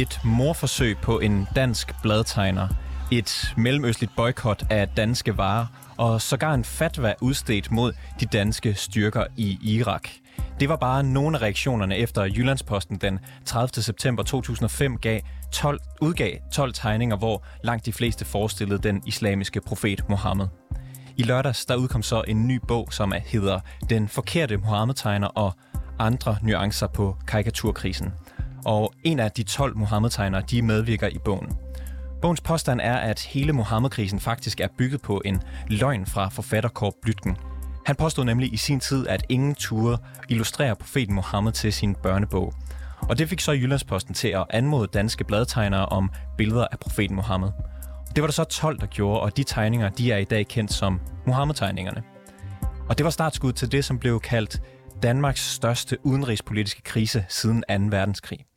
Et morforsøg på en dansk bladtegner, et mellemøstligt boykot af danske varer og sågar en fatwa udstedt mod de danske styrker i Irak. Det var bare nogle af reaktionerne efter Jyllandsposten den 30. september 2005 gav 12, udgav 12 tegninger, hvor langt de fleste forestillede den islamiske profet Mohammed. I lørdags der udkom så en ny bog, som hedder Den forkerte Mohammed-tegner og andre nuancer på karikaturkrisen. Og en af de 12 Mohammed-tegnere, de medvirker i bogen. Bogens påstand er, at hele Mohammed-krisen faktisk er bygget på en løgn fra forfatter Korb Blytgen. Han påstod nemlig i sin tid, at ingen turde illustrerer profeten Mohammed til sin børnebog. Og det fik så Jyllandsposten til at anmode danske bladtegnere om billeder af profeten Mohammed. Det var der så 12, der gjorde, og de tegninger de er i dag kendt som Mohammed-tegningerne. Og det var startskud til det, som blev kaldt Danmarks største udenrigspolitiske krise siden 2. verdenskrig.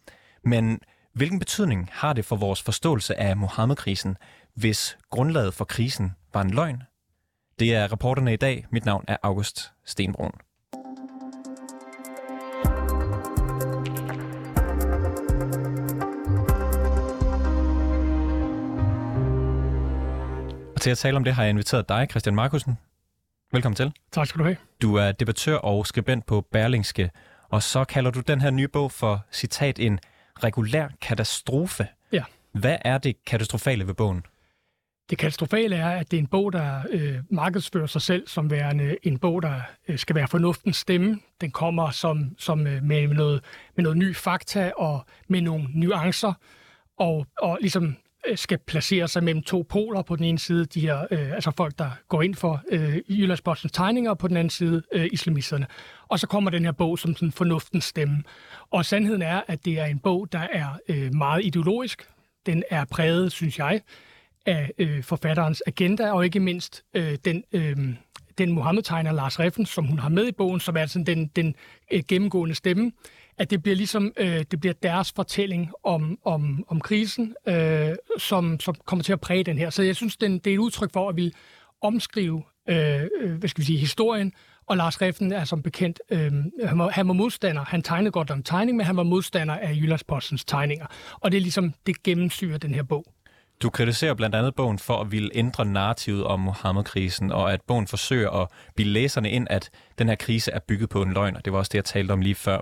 Men hvilken betydning har det for vores forståelse af Mohammed-krisen, hvis grundlaget for krisen var en løgn? Det er reporterne i dag. Mit navn er August Stenbrun. Og til at tale om det har jeg inviteret dig, Christian Markusen. Velkommen til. Tak skal du have. Du er debattør og skribent på Berlingske, og så kalder du den her nye bog for, citat, en regulær katastrofe. Ja. Hvad er det katastrofale ved bogen? Det katastrofale er, at det er en bog, der øh, markedsfører sig selv som værende en bog, der øh, skal være fornuftens stemme. Den kommer som, som øh, med, noget, med noget ny fakta og med nogle nuancer, og, og ligesom Øh, skal placere sig mellem to poler. På den ene side de her, øh, altså folk, der går ind for øh, Jyllandsbostens tegninger, og på den anden side øh, islamisterne. Og så kommer den her bog som sådan fornuftens stemme. Og sandheden er, at det er en bog, der er øh, meget ideologisk. Den er præget, synes jeg, af øh, forfatterens agenda, og ikke mindst øh, den, øh, den Mohammed-tegner Lars Reffen, som hun har med i bogen, som er sådan den, den øh, gennemgående stemme, at det bliver ligesom øh, det bliver deres fortælling om, om, om krisen, øh, som, som kommer til at præge den her. Så jeg synes, den, det er et udtryk for at vi omskrive øh, øh hvad skal vi sige, historien, og Lars Reffen er som bekendt, øh, han, var, han var modstander, han tegnede godt om tegning, men han var modstander af Jyllandspostens tegninger. Og det er ligesom, det gennemsyrer den her bog. Du kritiserer blandt andet bogen for at ville ændre narrativet om Mohammed-krisen, og at bogen forsøger at bilde læserne ind, at den her krise er bygget på en løgn, og det var også det, jeg talte om lige før.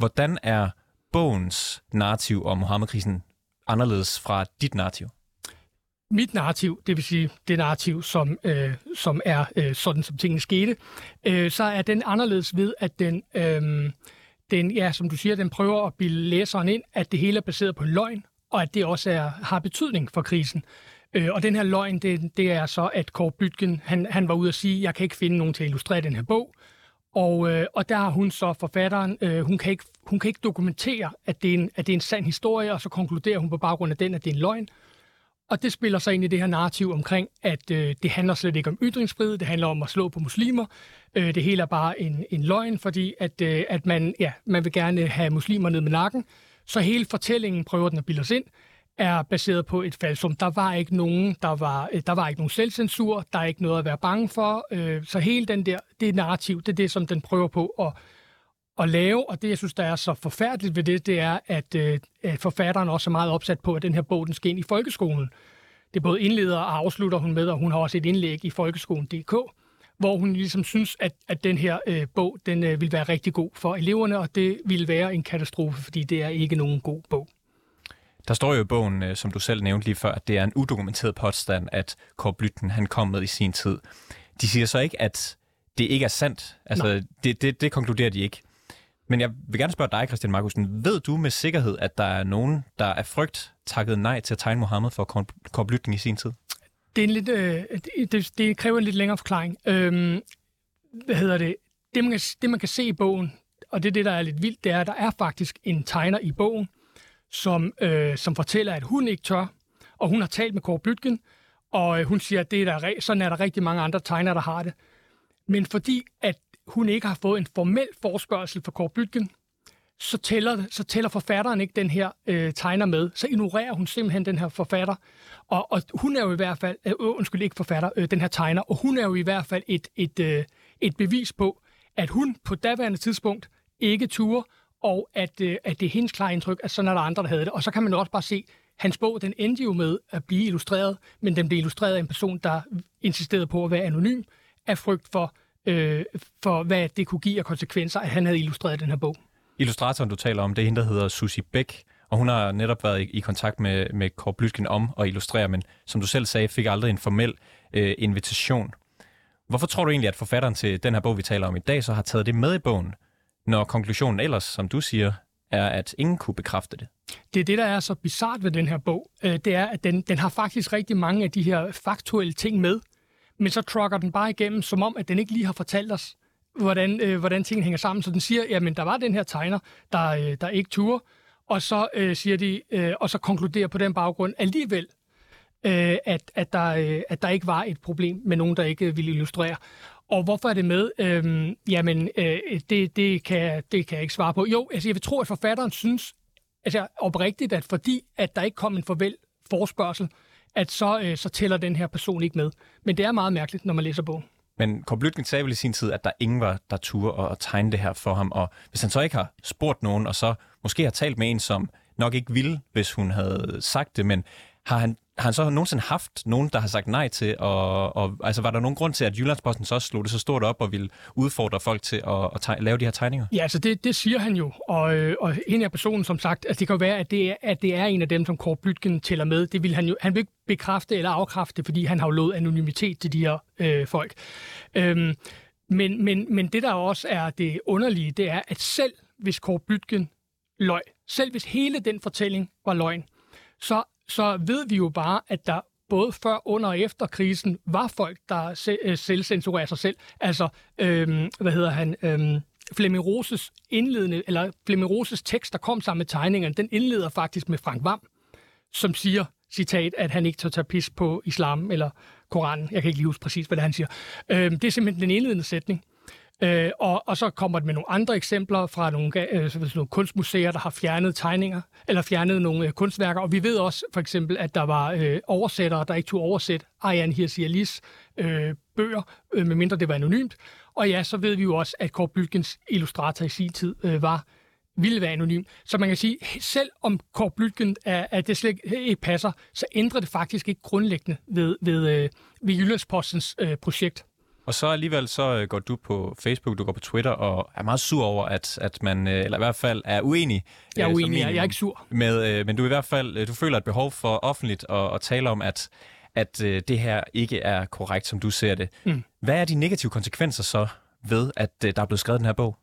Hvordan er bogens narrativ om Mohammed-krisen anderledes fra dit narrativ? Mit narrativ, det vil sige det narrativ, som, øh, som er øh, sådan, som tingene skete, øh, så er den anderledes ved, at den, øh, den, ja, som du siger, den prøver at bilde læseren ind, at det hele er baseret på en løgn, og at det også er, har betydning for krisen. Øh, og den her løgn, det, det er så, at Kåre Bytgen, han, han var ude at sige, jeg kan ikke finde nogen til at illustrere den her bog. Og, øh, og der har hun så, forfatteren, øh, hun, kan ikke, hun kan ikke dokumentere, at det, er en, at det er en sand historie, og så konkluderer hun på baggrund af den, at det er en løgn. Og det spiller sig ind i det her narrativ omkring, at øh, det handler slet ikke om ytringsfrihed, det handler om at slå på muslimer. Øh, det hele er bare en, en løgn, fordi at, øh, at man, ja, man vil gerne have muslimer ned med nakken. Så hele fortællingen prøver den at bilde os ind, er baseret på et falsum. Der var ikke nogen, der var, øh, der var ikke nogen selvcensur, der er ikke noget at være bange for. Øh, så hele den der, det narrativ, det er det, som den prøver på at, at lave, og det, jeg synes, der er så forfærdeligt ved det, det er, at, øh, at forfatteren også er meget opsat på, at den her bog, den skal ind i folkeskolen. Det både indleder og afslutter hun med, og hun har også et indlæg i folkeskolen.dk, hvor hun ligesom synes, at, at den her øh, bog, den øh, vil være rigtig god for eleverne, og det vil være en katastrofe, fordi det er ikke nogen god bog. Der står jo i bogen, øh, som du selv nævnte lige før, at det er en udokumenteret påstand, at Kåre Blytten, han kom med i sin tid. De siger så ikke, at det ikke er sandt. Altså, det, det, det konkluderer de ikke. Men jeg vil gerne spørge dig, Christian Markusen. Ved du med sikkerhed, at der er nogen, der er frygt takket nej til at tegne Mohammed for Kåre Blytten i sin tid? Det, er en lidt, øh, det, det kræver en lidt længere forklaring. Øhm, hvad hedder det? Det man, kan, det, man kan se i bogen, og det er det, der er lidt vildt, det er, at der er faktisk en tegner i bogen, som, øh, som fortæller, at hun ikke tør, og hun har talt med Kåre Blytgen, og øh, hun siger, at det er der, sådan er der rigtig mange andre tegnere, der har det. Men fordi at hun ikke har fået en formel forspørgsel fra Kåre Blytgen, så tæller, så tæller forfatteren ikke den her øh, tegner med. Så ignorerer hun simpelthen den her forfatter. Og, og hun er jo i hvert fald, øh, øh undskyld ikke forfatter, øh, den her tegner, og hun er jo i hvert fald et, et, øh, et bevis på, at hun på daværende tidspunkt ikke turde og at, øh, at det er hendes klare indtryk, at sådan er der andre, der havde det. Og så kan man også bare se, hans bog, den endte jo med at blive illustreret, men den blev illustreret af en person, der insisterede på at være anonym, af frygt for, øh, for hvad det kunne give af konsekvenser, at han havde illustreret den her bog. Illustratoren, du taler om, det er hende, der hedder Susie Bæk, og hun har netop været i, i kontakt med, med Kåre Blytgen om at illustrere, men som du selv sagde, fik aldrig en formel øh, invitation. Hvorfor tror du egentlig, at forfatteren til den her bog, vi taler om i dag, så har taget det med i bogen, når konklusionen ellers, som du siger, er, at ingen kunne bekræfte det? Det er det, der er så bizart ved den her bog. Øh, det er, at den, den har faktisk rigtig mange af de her faktuelle ting med, men så trucker den bare igennem, som om, at den ikke lige har fortalt os, hvordan, øh, hvordan tingene hænger sammen. Så den siger, jamen der var den her tegner, der, øh, der ikke turde, og så øh, siger de, øh, og så konkluderer på den baggrund alligevel, øh, at, at, der, øh, at der ikke var et problem med nogen, der ikke ville illustrere. Og hvorfor er det med? Øhm, jamen, øh, det, det, kan, det kan jeg ikke svare på. Jo, altså jeg vil tro, at forfatteren synes altså, oprigtigt, at fordi at der ikke kom en farvel forspørgsel, at så, øh, så tæller den her person ikke med. Men det er meget mærkeligt, når man læser bogen. Men Kåre Blytgen sagde vel i sin tid, at der ingen var, der turde at tegne det her for ham. Og hvis han så ikke har spurgt nogen, og så måske har talt med en, som nok ikke ville, hvis hun havde sagt det, men har han, har han så nogensinde haft nogen, der har sagt nej til, og, og altså var der nogen grund til, at Jyllandsposten så slog det så stort op og ville udfordre folk til at, at teg- lave de her tegninger? Ja, altså det, det siger han jo, og, øh, og en af personen, som sagt, altså det kan jo være, at det, er, at det er en af dem, som Kåre Blytgen tæller med. Det vil han jo, han vil ikke bekræfte eller afkræfte, fordi han har jo lovet anonymitet til de her øh, folk. Øhm, men, men, men det, der også er det underlige, det er, at selv hvis Kåre Blytgen løg, selv hvis hele den fortælling var løgn, så så ved vi jo bare, at der både før, under og efter krisen, var folk, der se, øh, selvcensurerer sig selv. Altså, øhm, hvad hedder han, øhm, Flemming Roses indledende, eller Flemming Roses tekst, der kom sammen med tegningerne, den indleder faktisk med Frank Vam, som siger, citat, at han ikke tør tage pis på islam eller Koranen. Jeg kan ikke lige huske præcis, hvad det han siger. Øhm, det er simpelthen den indledende sætning. Øh, og, og så kommer det med nogle andre eksempler fra nogle, øh, nogle kunstmuseer, der har fjernet tegninger, eller fjernet nogle øh, kunstværker. Og vi ved også for eksempel, at der var øh, oversættere, der ikke tog oversætte Ariane Hirsialis øh, bøger, øh, medmindre det var anonymt. Og ja, så ved vi jo også, at Kåre Blytgens illustrator i sin tid øh, var ville være anonym. Så man kan sige, selv om Kåre Blytgen er, at det slet ikke passer, så ændrer det faktisk ikke grundlæggende ved, ved, øh, ved Jyllandspostens øh, projekt. Og så alligevel så øh, går du på Facebook, du går på Twitter og er meget sur over, at, at man, øh, eller i hvert fald er uenig. Jeg er øh, uenig, jeg er ikke sur. Med, men du i hvert fald, du føler et behov for offentligt at, at tale om, at, at det her ikke er korrekt, som du ser det. Mm. Hvad er de negative konsekvenser så ved, at der er blevet skrevet den her bog?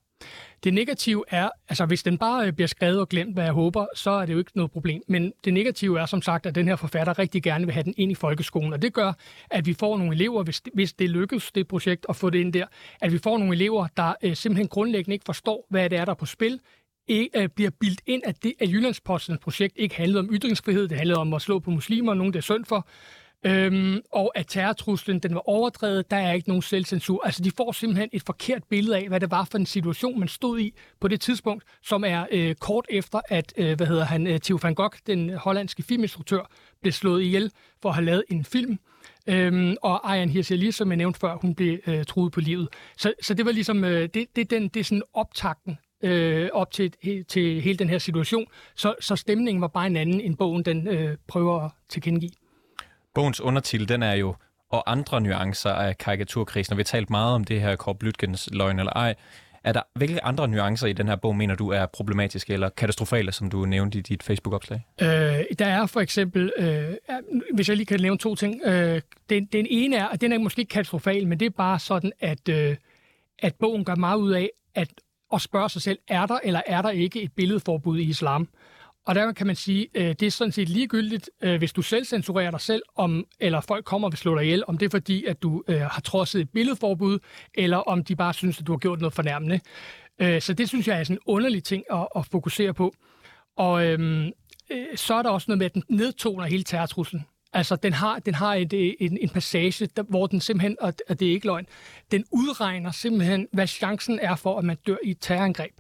Det negative er, altså hvis den bare øh, bliver skrevet og glemt, hvad jeg håber, så er det jo ikke noget problem. Men det negative er som sagt, at den her forfatter rigtig gerne vil have den ind i folkeskolen, og det gør, at vi får nogle elever, hvis det, hvis det lykkes, det projekt, at få det ind der, at vi får nogle elever, der øh, simpelthen grundlæggende ikke forstår, hvad det er, der er på spil, ikke, øh, bliver bildt ind, at, det, at Jyllandspostens projekt ikke handlede om ytringsfrihed, det handlede om at slå på muslimer, nogen det er synd for, Øhm, og at terrortruslen den var overdrevet, der er ikke nogen selvcensur. Altså de får simpelthen et forkert billede af, hvad det var for en situation, man stod i på det tidspunkt, som er øh, kort efter, at øh, hvad hedder han, øh, Theo van Gogh, den hollandske filminstruktør, blev slået ihjel for at have lavet en film. Øhm, og Ayan Hirsi som jeg nævnte før, hun blev øh, truet på livet. Så, så det var ligesom, øh, det, det, den, det er sådan optakten øh, op til, til hele den her situation. Så, så stemningen var bare en anden, end bogen den øh, prøver at tilkendegive. Bogens undertitel, den er jo og andre nuancer af karikaturkrisen, og vi har talt meget om det her Kåre Blytgens løgn eller ej. Er der, hvilke andre nuancer i den her bog, mener du, er problematiske eller katastrofale, som du nævnte i dit Facebook-opslag? Øh, der er for eksempel, øh, hvis jeg lige kan nævne to ting. Øh, den, den ene er, og den er måske ikke katastrofal, men det er bare sådan, at, øh, at bogen gør meget ud af at, at spørge sig selv, er der eller er der ikke et billedforbud i islam? Og der kan man sige, øh, det er sådan set ligegyldigt, øh, hvis du selv censurerer dig selv, om, eller folk kommer og vil slå dig ihjel, om det er fordi, at du øh, har trodset et billedforbud, eller om de bare synes, at du har gjort noget fornærmende. Øh, så det synes jeg er sådan en underlig ting at, at fokusere på. Og øhm, øh, så er der også noget med, at den nedtoner hele terrortruslen. Altså, den har, den har et, øh, en, en passage, der, hvor den simpelthen, og det er ikke løgn, den udregner simpelthen, hvad chancen er for, at man dør i et terrorangreb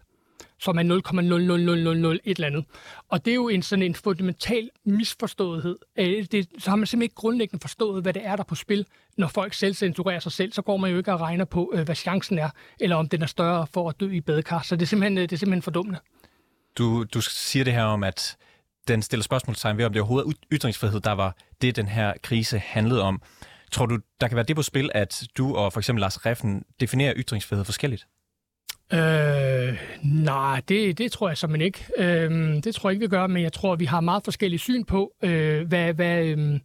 som er 0,00000 et eller andet. Og det er jo en sådan en fundamental misforståethed. Øh, det, så har man simpelthen ikke grundlæggende forstået, hvad det er, der er på spil. Når folk selv censurerer sig selv, så går man jo ikke og regner på, øh, hvad chancen er, eller om den er større for at dø i badekar. Så det er simpelthen, øh, det er simpelthen fordummende. Du, du siger det her om, at den stiller spørgsmålstegn ved, om det overhovedet er ytringsfrihed, der var det, den her krise handlede om. Tror du, der kan være det på spil, at du og for eksempel Lars Reffen definerer ytringsfrihed forskelligt? Øh, nej, det, det tror jeg simpelthen ikke. Øh, det tror jeg ikke, vi gør, men jeg tror, vi har meget forskellige syn på, øh, hvad, hvad, øh,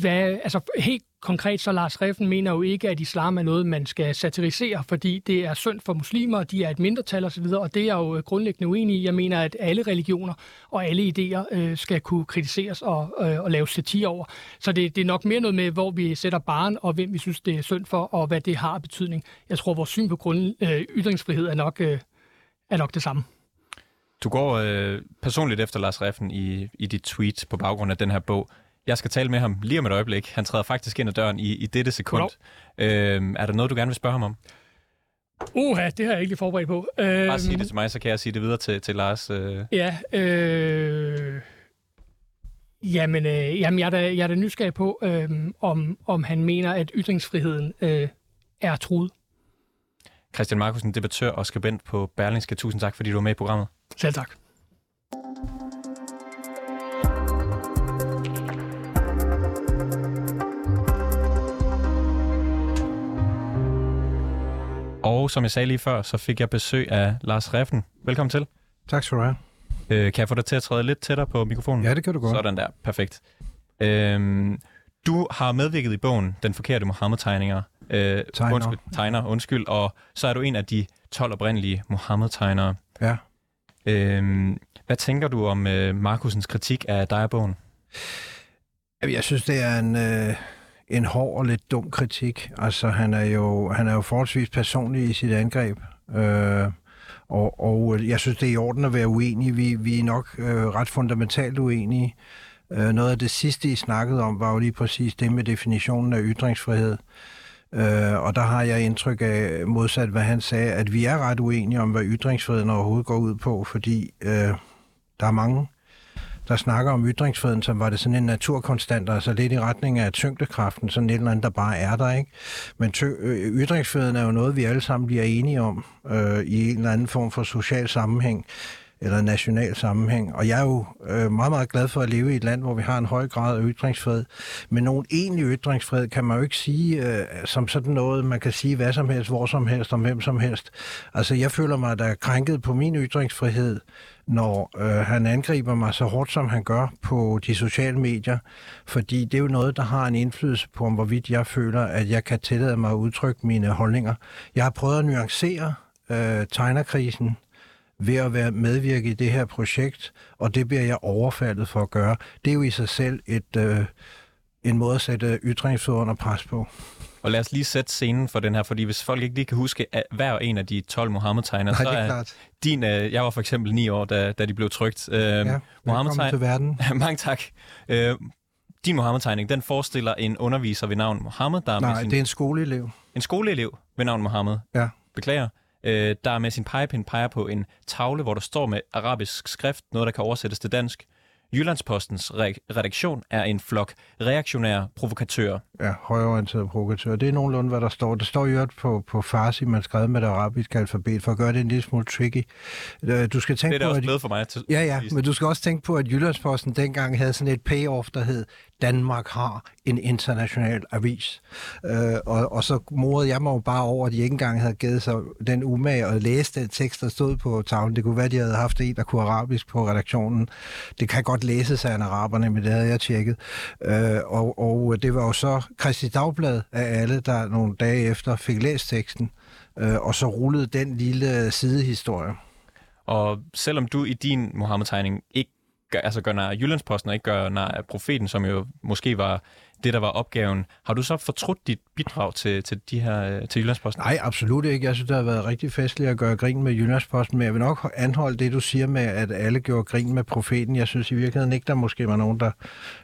hvad, altså helt konkret så Lars Reffen mener jo ikke, at islam er noget, man skal satirisere, fordi det er synd for muslimer, de er et mindretal osv., og det er jeg jo øh, grundlæggende uenig i. Jeg mener, at alle religioner og alle idéer øh, skal kunne kritiseres og, øh, og laves satire over. Så det, det er nok mere noget med, hvor vi sætter barn, og hvem vi synes, det er synd for, og hvad det har betydning. Jeg tror, vores syn på grund, øh, ytringsfrihed er nok, øh, er nok det samme. Du går øh, personligt efter Lars Reffen i, i dit tweet på baggrund af den her bog. Jeg skal tale med ham lige om et øjeblik. Han træder faktisk ind ad døren i, i dette sekund. Øhm, er der noget, du gerne vil spørge ham om? Uha, det har jeg ikke forberedt på. Øhm, Bare sig det til mig, så kan jeg sige det videre til, til Lars. Øh. Ja, øh, jamen, øh, jamen jeg, er da, jeg er da nysgerrig på, øh, om, om han mener, at ytringsfriheden øh, er truet. Christian Markusen, debattør og skribent på Berlingske. Tusind tak, fordi du var med i programmet. Selv tak. Og som jeg sagde lige før, så fik jeg besøg af Lars Reffen. Velkommen til. Tak skal du have. Øh, kan jeg få dig til at træde lidt tættere på mikrofonen? Ja, det kan du godt. Sådan der, perfekt. Øhm, du har medvirket i bogen Den Forkerte Mohammed-tegninger. Øh, tegner. Undskyld, tegner, undskyld. Og så er du en af de 12 oprindelige Mohammed-tegnere. Ja. Øhm, hvad tænker du om øh, Markusens kritik af dig og bogen? Jeg synes, det er en... Øh en hård og lidt dum kritik. Altså, han er jo, han er jo forholdsvis personlig i sit angreb. Øh, og, og jeg synes, det er i orden at være uenige. Vi, vi er nok øh, ret fundamentalt uenige. Øh, noget af det sidste, I snakkede om, var jo lige præcis det med definitionen af ytringsfrihed. Øh, og der har jeg indtryk af, modsat hvad han sagde, at vi er ret uenige om, hvad ytringsfriheden overhovedet går ud på, fordi øh, der er mange der snakker om ytringsfriheden, som var det sådan en naturkonstant, altså lidt i retning af tyngdekraften, sådan et eller andet, der bare er der, ikke? Men tø- ytringsfriheden er jo noget, vi alle sammen bliver enige om øh, i en eller anden form for social sammenhæng eller national sammenhæng. Og jeg er jo øh, meget, meget glad for at leve i et land, hvor vi har en høj grad af ytringsfrihed. Men nogen egentlig ytringsfrihed kan man jo ikke sige øh, som sådan noget, man kan sige hvad som helst, hvor som helst, om hvem som helst. Altså, jeg føler mig, der er krænket på min ytringsfrihed, når øh, han angriber mig så hårdt, som han gør på de sociale medier, fordi det er jo noget, der har en indflydelse på, om hvorvidt jeg føler, at jeg kan tillade mig at udtrykke mine holdninger. Jeg har prøvet at nuancere øh, tegnerkrisen ved at være medvirke i det her projekt, og det bliver jeg overfaldet for at gøre. Det er jo i sig selv et, øh, en måde at sætte ytringsfrihed under pres på. Og lad os lige sætte scenen for den her, fordi hvis folk ikke lige kan huske at hver en af de 12 Mohammed-tegner, så er klart. din, øh, jeg var for eksempel ni år, da, da de blev trygt. Øh, ja, Mohammed til verden. Mange tak. Øh, din Mohammed-tegning, den forestiller en underviser ved navn Mohammed, der er Nej, med sin... det er en skoleelev. En skoleelev ved navn Mohammed. Ja. Beklager. Øh, der med sin pegepind peger på en tavle, hvor der står med arabisk skrift, noget der kan oversættes til dansk. Jyllandspostens re- redaktion er en flok reaktionære provokatører. Ja, højorienterede provokatører. Det er nogenlunde, hvad der står. Det står jo på, på farsi, man skrevet med det arabiske alfabet, for at gøre det en lille smule tricky. Øh, du skal tænke det er på, også blevet for mig. Til ja, ja, men du skal også tænke på, at Jyllandsposten dengang havde sådan et payoff, der hed Danmark har en international avis. Øh, og, og så morede jeg mig jo bare over, at de ikke engang havde givet sig den umage og læse den tekst, der stod på tavlen. Det kunne være, at de havde haft en, der kunne arabisk på redaktionen. Det kan godt læses af en araberne, men det havde jeg tjekket. Øh, og, og det var jo så Kristi Dagblad af alle, der nogle dage efter fik læst teksten, øh, og så rullede den lille sidehistorie. Og selvom du i din Mohammed-tegning ikke altså gør nar Jyllandsposten og ikke gør nar profeten, som jo måske var det, der var opgaven. Har du så fortrudt dit bidrag til, til, de her, øh, til Jyllandsposten? Nej, absolut ikke. Jeg synes, det har været rigtig festligt at gøre grin med Jyllandsposten, men jeg vil nok anholde det, du siger med, at alle gjorde grin med profeten. Jeg synes i virkeligheden ikke, der måske var nogen, der,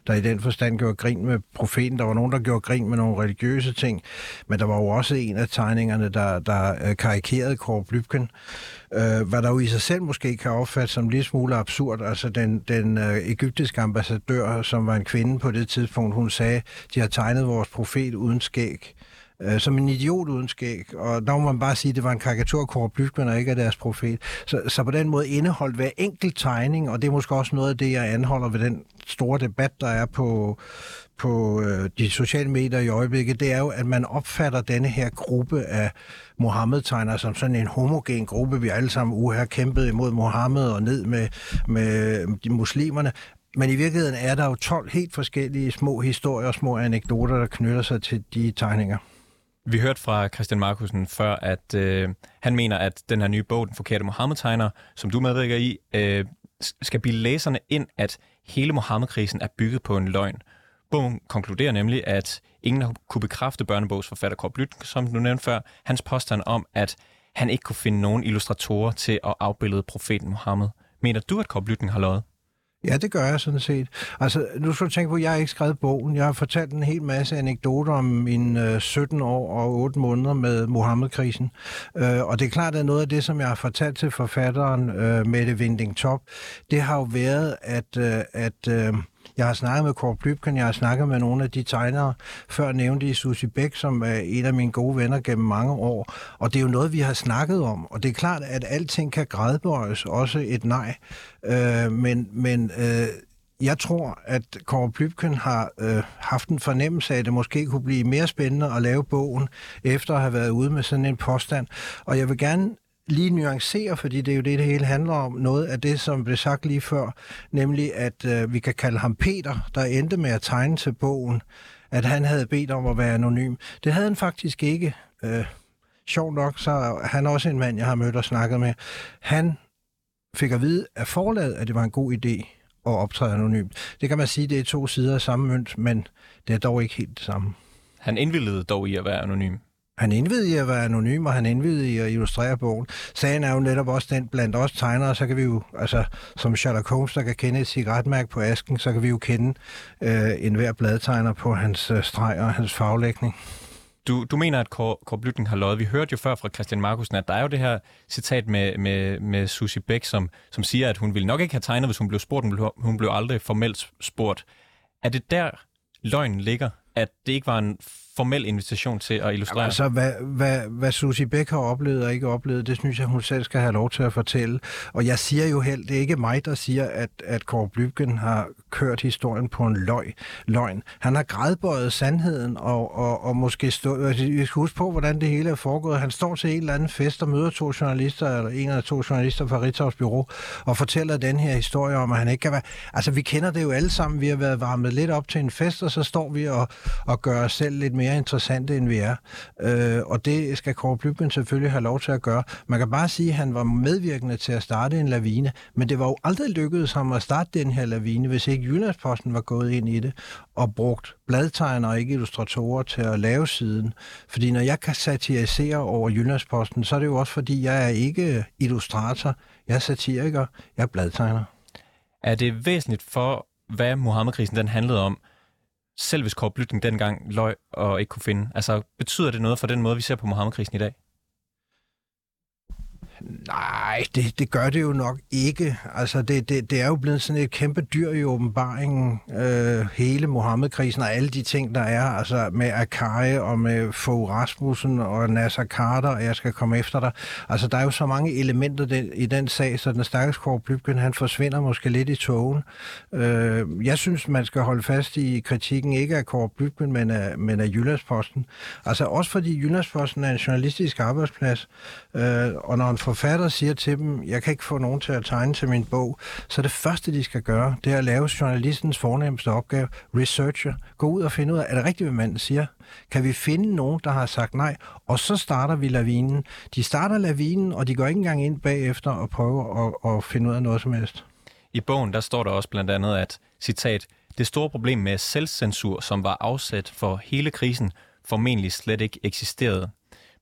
der i den forstand gjorde grin med profeten. Der var nogen, der gjorde grin med nogle religiøse ting, men der var jo også en af tegningerne, der, der øh, karikerede Kåre Blybken, øh, hvad der jo i sig selv måske kan opfattes som lidt smule absurd. Altså den, den øh, egyptiske ambassadør, som var en kvinde på det tidspunkt, hun sagde, de har tegnet vores profet uden skæg. øh, som en idiot uden skæg. Og der må man bare sige, at det var en karikatur af Kåre Blygman og ikke af deres profet. Så, så på den måde indeholdt hver enkelt tegning, og det er måske også noget af det, jeg anholder ved den store debat, der er på, på øh, de sociale medier i øjeblikket, det er jo, at man opfatter denne her gruppe af Mohammed-tegnere som sådan en homogen gruppe. Vi alle sammen uher kæmpet imod Mohammed og ned med, med de muslimerne. Men i virkeligheden er der jo 12 helt forskellige små historier og små anekdoter, der knytter sig til de tegninger. Vi hørte fra Christian Markusen før, at øh, han mener, at den her nye bog, Den forkerte Mohammed-tegner, som du medvirker i, øh, skal bilde læserne ind, at hele Mohammed-krisen er bygget på en løgn. Bogen konkluderer nemlig, at ingen har kunne bekræfte børnebogsforfatter Kåre Blyt, som du nævnte før, hans påstand om, at han ikke kunne finde nogen illustratorer til at afbillede profeten Mohammed. Mener du, at Kåre Blytning har løjet? Ja, det gør jeg sådan set. Altså, nu skal du tænke på, at jeg har ikke skrevet bogen. Jeg har fortalt en hel masse anekdoter om mine øh, 17 år og 8 måneder med Mohammed-krisen. Øh, og det er klart, at noget af det, som jeg har fortalt til forfatteren øh, Mette Vinding Top, det har jo været, at, øh, at øh, jeg har snakket med Kåre Blybken, jeg har snakket med nogle af de tegnere, før nævnte I Susie Bæk, som er en af mine gode venner gennem mange år. Og det er jo noget, vi har snakket om. Og det er klart, at alting kan grædbøjes, også et nej. Øh, men men øh, jeg tror, at Kåre Blybken har øh, haft en fornemmelse af, at det måske kunne blive mere spændende at lave bogen, efter at have været ude med sådan en påstand. Og jeg vil gerne lige nuancere, fordi det er jo det, det hele handler om, noget af det, som blev sagt lige før, nemlig at øh, vi kan kalde ham Peter, der endte med at tegne til bogen, at han havde bedt om at være anonym. Det havde han faktisk ikke. Øh, sjov nok, så er han også en mand, jeg har mødt og snakket med. Han fik at vide af forlaget, at det var en god idé at optræde anonymt. Det kan man sige, det er to sider af samme mønt, men det er dog ikke helt det samme. Han indvillede dog i at være anonym. Han indvidede i at være anonym, og han indvidede i at illustrere bogen. Sagen er jo netop også den blandt os tegnere, så kan vi jo, altså som Sherlock Holmes, der kan kende et cigaretmærke på asken, så kan vi jo kende øh, enhver bladtegner på hans øh, streg og hans faglægning. Du, du mener, at Kåre, Kåre Blytning har løjet. Vi hørte jo før fra Christian Markusen, at der er jo det her citat med, med, med Susie Bæk, som, som siger, at hun ville nok ikke have tegnet, hvis hun blev spurgt. Hun blev, hun blev aldrig formelt spurgt. Er det der, løgnen ligger? At det ikke var en formel invitation til at illustrere? Jamen, altså, hvad, hvad, hvad Susie Beck har oplevet og ikke oplevet, det synes jeg, hun selv skal have lov til at fortælle. Og jeg siger jo helt, det er ikke mig, der siger, at, at Kåre Blybken har kørt historien på en løg, løgn. Han har grædbøjet sandheden, og, og, og måske stå, vi skal huske på, hvordan det hele er foregået. Han står til en eller anden fest og møder to journalister, eller en eller to journalister fra Ritavs Bureau, og fortæller den her historie om, at han ikke kan være... Altså, vi kender det jo alle sammen. Vi har været varmet lidt op til en fest, og så står vi og, og gør os selv lidt mere interessante, end vi er. Øh, og det skal Kåre Blybken selvfølgelig have lov til at gøre. Man kan bare sige, at han var medvirkende til at starte en lavine, men det var jo aldrig lykkedes ham at starte den her lavine, hvis ikke Jyllandsposten var gået ind i det og brugt bladtegner og ikke illustratorer til at lave siden. Fordi når jeg kan satirisere over Jyllandsposten, så er det jo også fordi, jeg er ikke illustrator, jeg er satiriker, jeg er bladtegner. Er det væsentligt for, hvad Mohammed-krisen den handlede om, selv hvis Kåre Blytning dengang løg og ikke kunne finde? Altså, betyder det noget for den måde, vi ser på Mohammed-krisen i dag? Nej, det, det gør det jo nok ikke. Altså, det, det, det er jo blevet sådan et kæmpe dyr i åbenbaringen, øh, hele Mohammed-krisen og alle de ting, der er, altså med Akai og med Fogh Rasmussen og Nasser Carter, og jeg skal komme efter dig. Altså, der er jo så mange elementer den, i den sag, så den stakkels Kåre Blybken, han forsvinder måske lidt i togen. Øh, jeg synes, man skal holde fast i kritikken, ikke af Kåre Blybken, men af, men af Jyllandsposten. Altså, også fordi Jyllandsposten er en journalistisk arbejdsplads, øh, og når en forfatter siger til dem, jeg kan ikke få nogen til at tegne til min bog, så det første, de skal gøre, det er at lave journalistens fornemmeste opgave, researcher, gå ud og finde ud af, er det rigtigt, hvad manden siger? Kan vi finde nogen, der har sagt nej? Og så starter vi lavinen. De starter lavinen, og de går ikke engang ind bagefter og prøver at, at finde ud af noget som helst. I bogen, der står der også blandt andet, at, citat, det store problem med selvcensur, som var afsat for hele krisen, formentlig slet ikke eksisterede.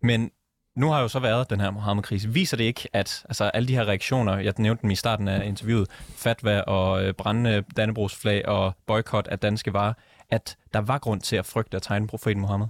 Men nu har jo så været den her Mohammed-krise. Viser det ikke, at altså, alle de her reaktioner, jeg nævnte dem i starten af interviewet, fatwa og øh, brændende Dannebrogsflag og boykot af danske varer, at der var grund til at frygte at tegne profeten Mohammed?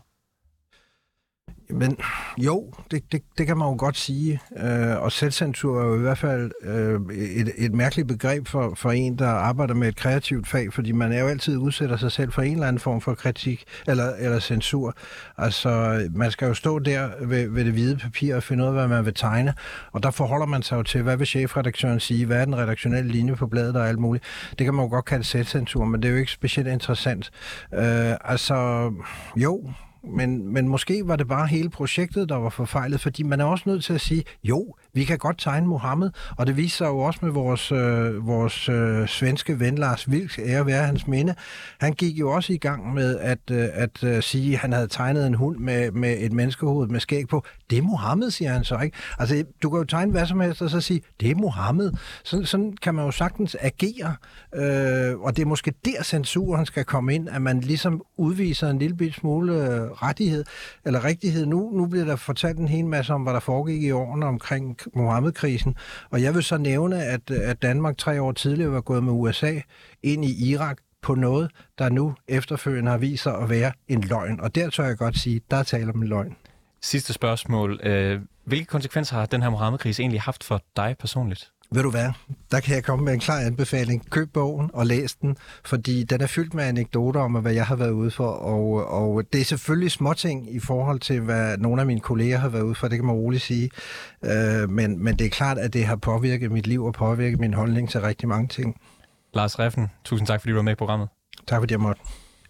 Men jo, det, det, det kan man jo godt sige. Øh, og selvcensur er jo i hvert fald øh, et, et mærkeligt begreb for, for en, der arbejder med et kreativt fag, fordi man er jo altid udsætter sig selv for en eller anden form for kritik eller, eller censur. Altså, man skal jo stå der ved, ved det hvide papir og finde ud af, hvad man vil tegne, og der forholder man sig jo til, hvad vil chefredaktøren sige, hvad er den redaktionelle linje på bladet og alt muligt. Det kan man jo godt kalde selvcensur, men det er jo ikke specielt interessant. Øh, altså, jo, men, men måske var det bare hele projektet, der var forfejlet, fordi man er også nødt til at sige, jo, vi kan godt tegne Mohammed, og det viser sig jo også med vores, øh, vores øh, svenske ven Lars Vilks, ære være hans minde. Han gik jo også i gang med at, øh, at øh, sige, at han havde tegnet en hund med, med et menneskehoved med skæg på. Det er Mohammed, siger han så, ikke? Altså, du kan jo tegne hvad som helst, og så sige, det er Mohammed. Sådan, sådan kan man jo sagtens agere, øh, og det er måske der censuren skal komme ind, at man ligesom udviser en lille smule øh, rettighed, eller rigtighed. Nu, nu bliver der fortalt en hel masse om, hvad der foregik i årene omkring Mohammed-krisen. Og jeg vil så nævne, at, at Danmark tre år tidligere var gået med USA ind i Irak på noget, der nu efterfølgende har vist sig at være en løgn. Og der tør jeg godt sige, der taler om en løgn. Sidste spørgsmål. Øh, hvilke konsekvenser har den her Mohammed-krise egentlig haft for dig personligt? Ved du hvad? Der kan jeg komme med en klar anbefaling. Køb bogen og læs den, fordi den er fyldt med anekdoter om, hvad jeg har været ude for. Og, og det er selvfølgelig småting i forhold til, hvad nogle af mine kolleger har været ude for, det kan man roligt sige. Øh, men, men det er klart, at det har påvirket mit liv og påvirket min holdning til rigtig mange ting. Lars Reffen, tusind tak, fordi du var med i programmet. Tak fordi jeg måtte.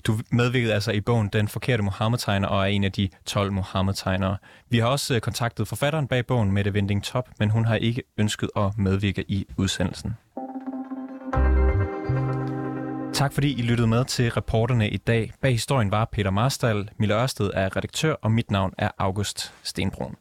Du medvirkede altså i bogen Den Forkerte Mohammed-tegner og er en af de 12 Mohammed-tegnere. Vi har også øh, kontaktet forfatteren bag bogen, Mette Vending Top, men hun har ikke ønsket at medvirke i udsendelsen. Tak fordi I lyttede med til reporterne i dag. Bag historien var Peter Marstal, Mille Ørsted er redaktør, og mit navn er August Stenbrun.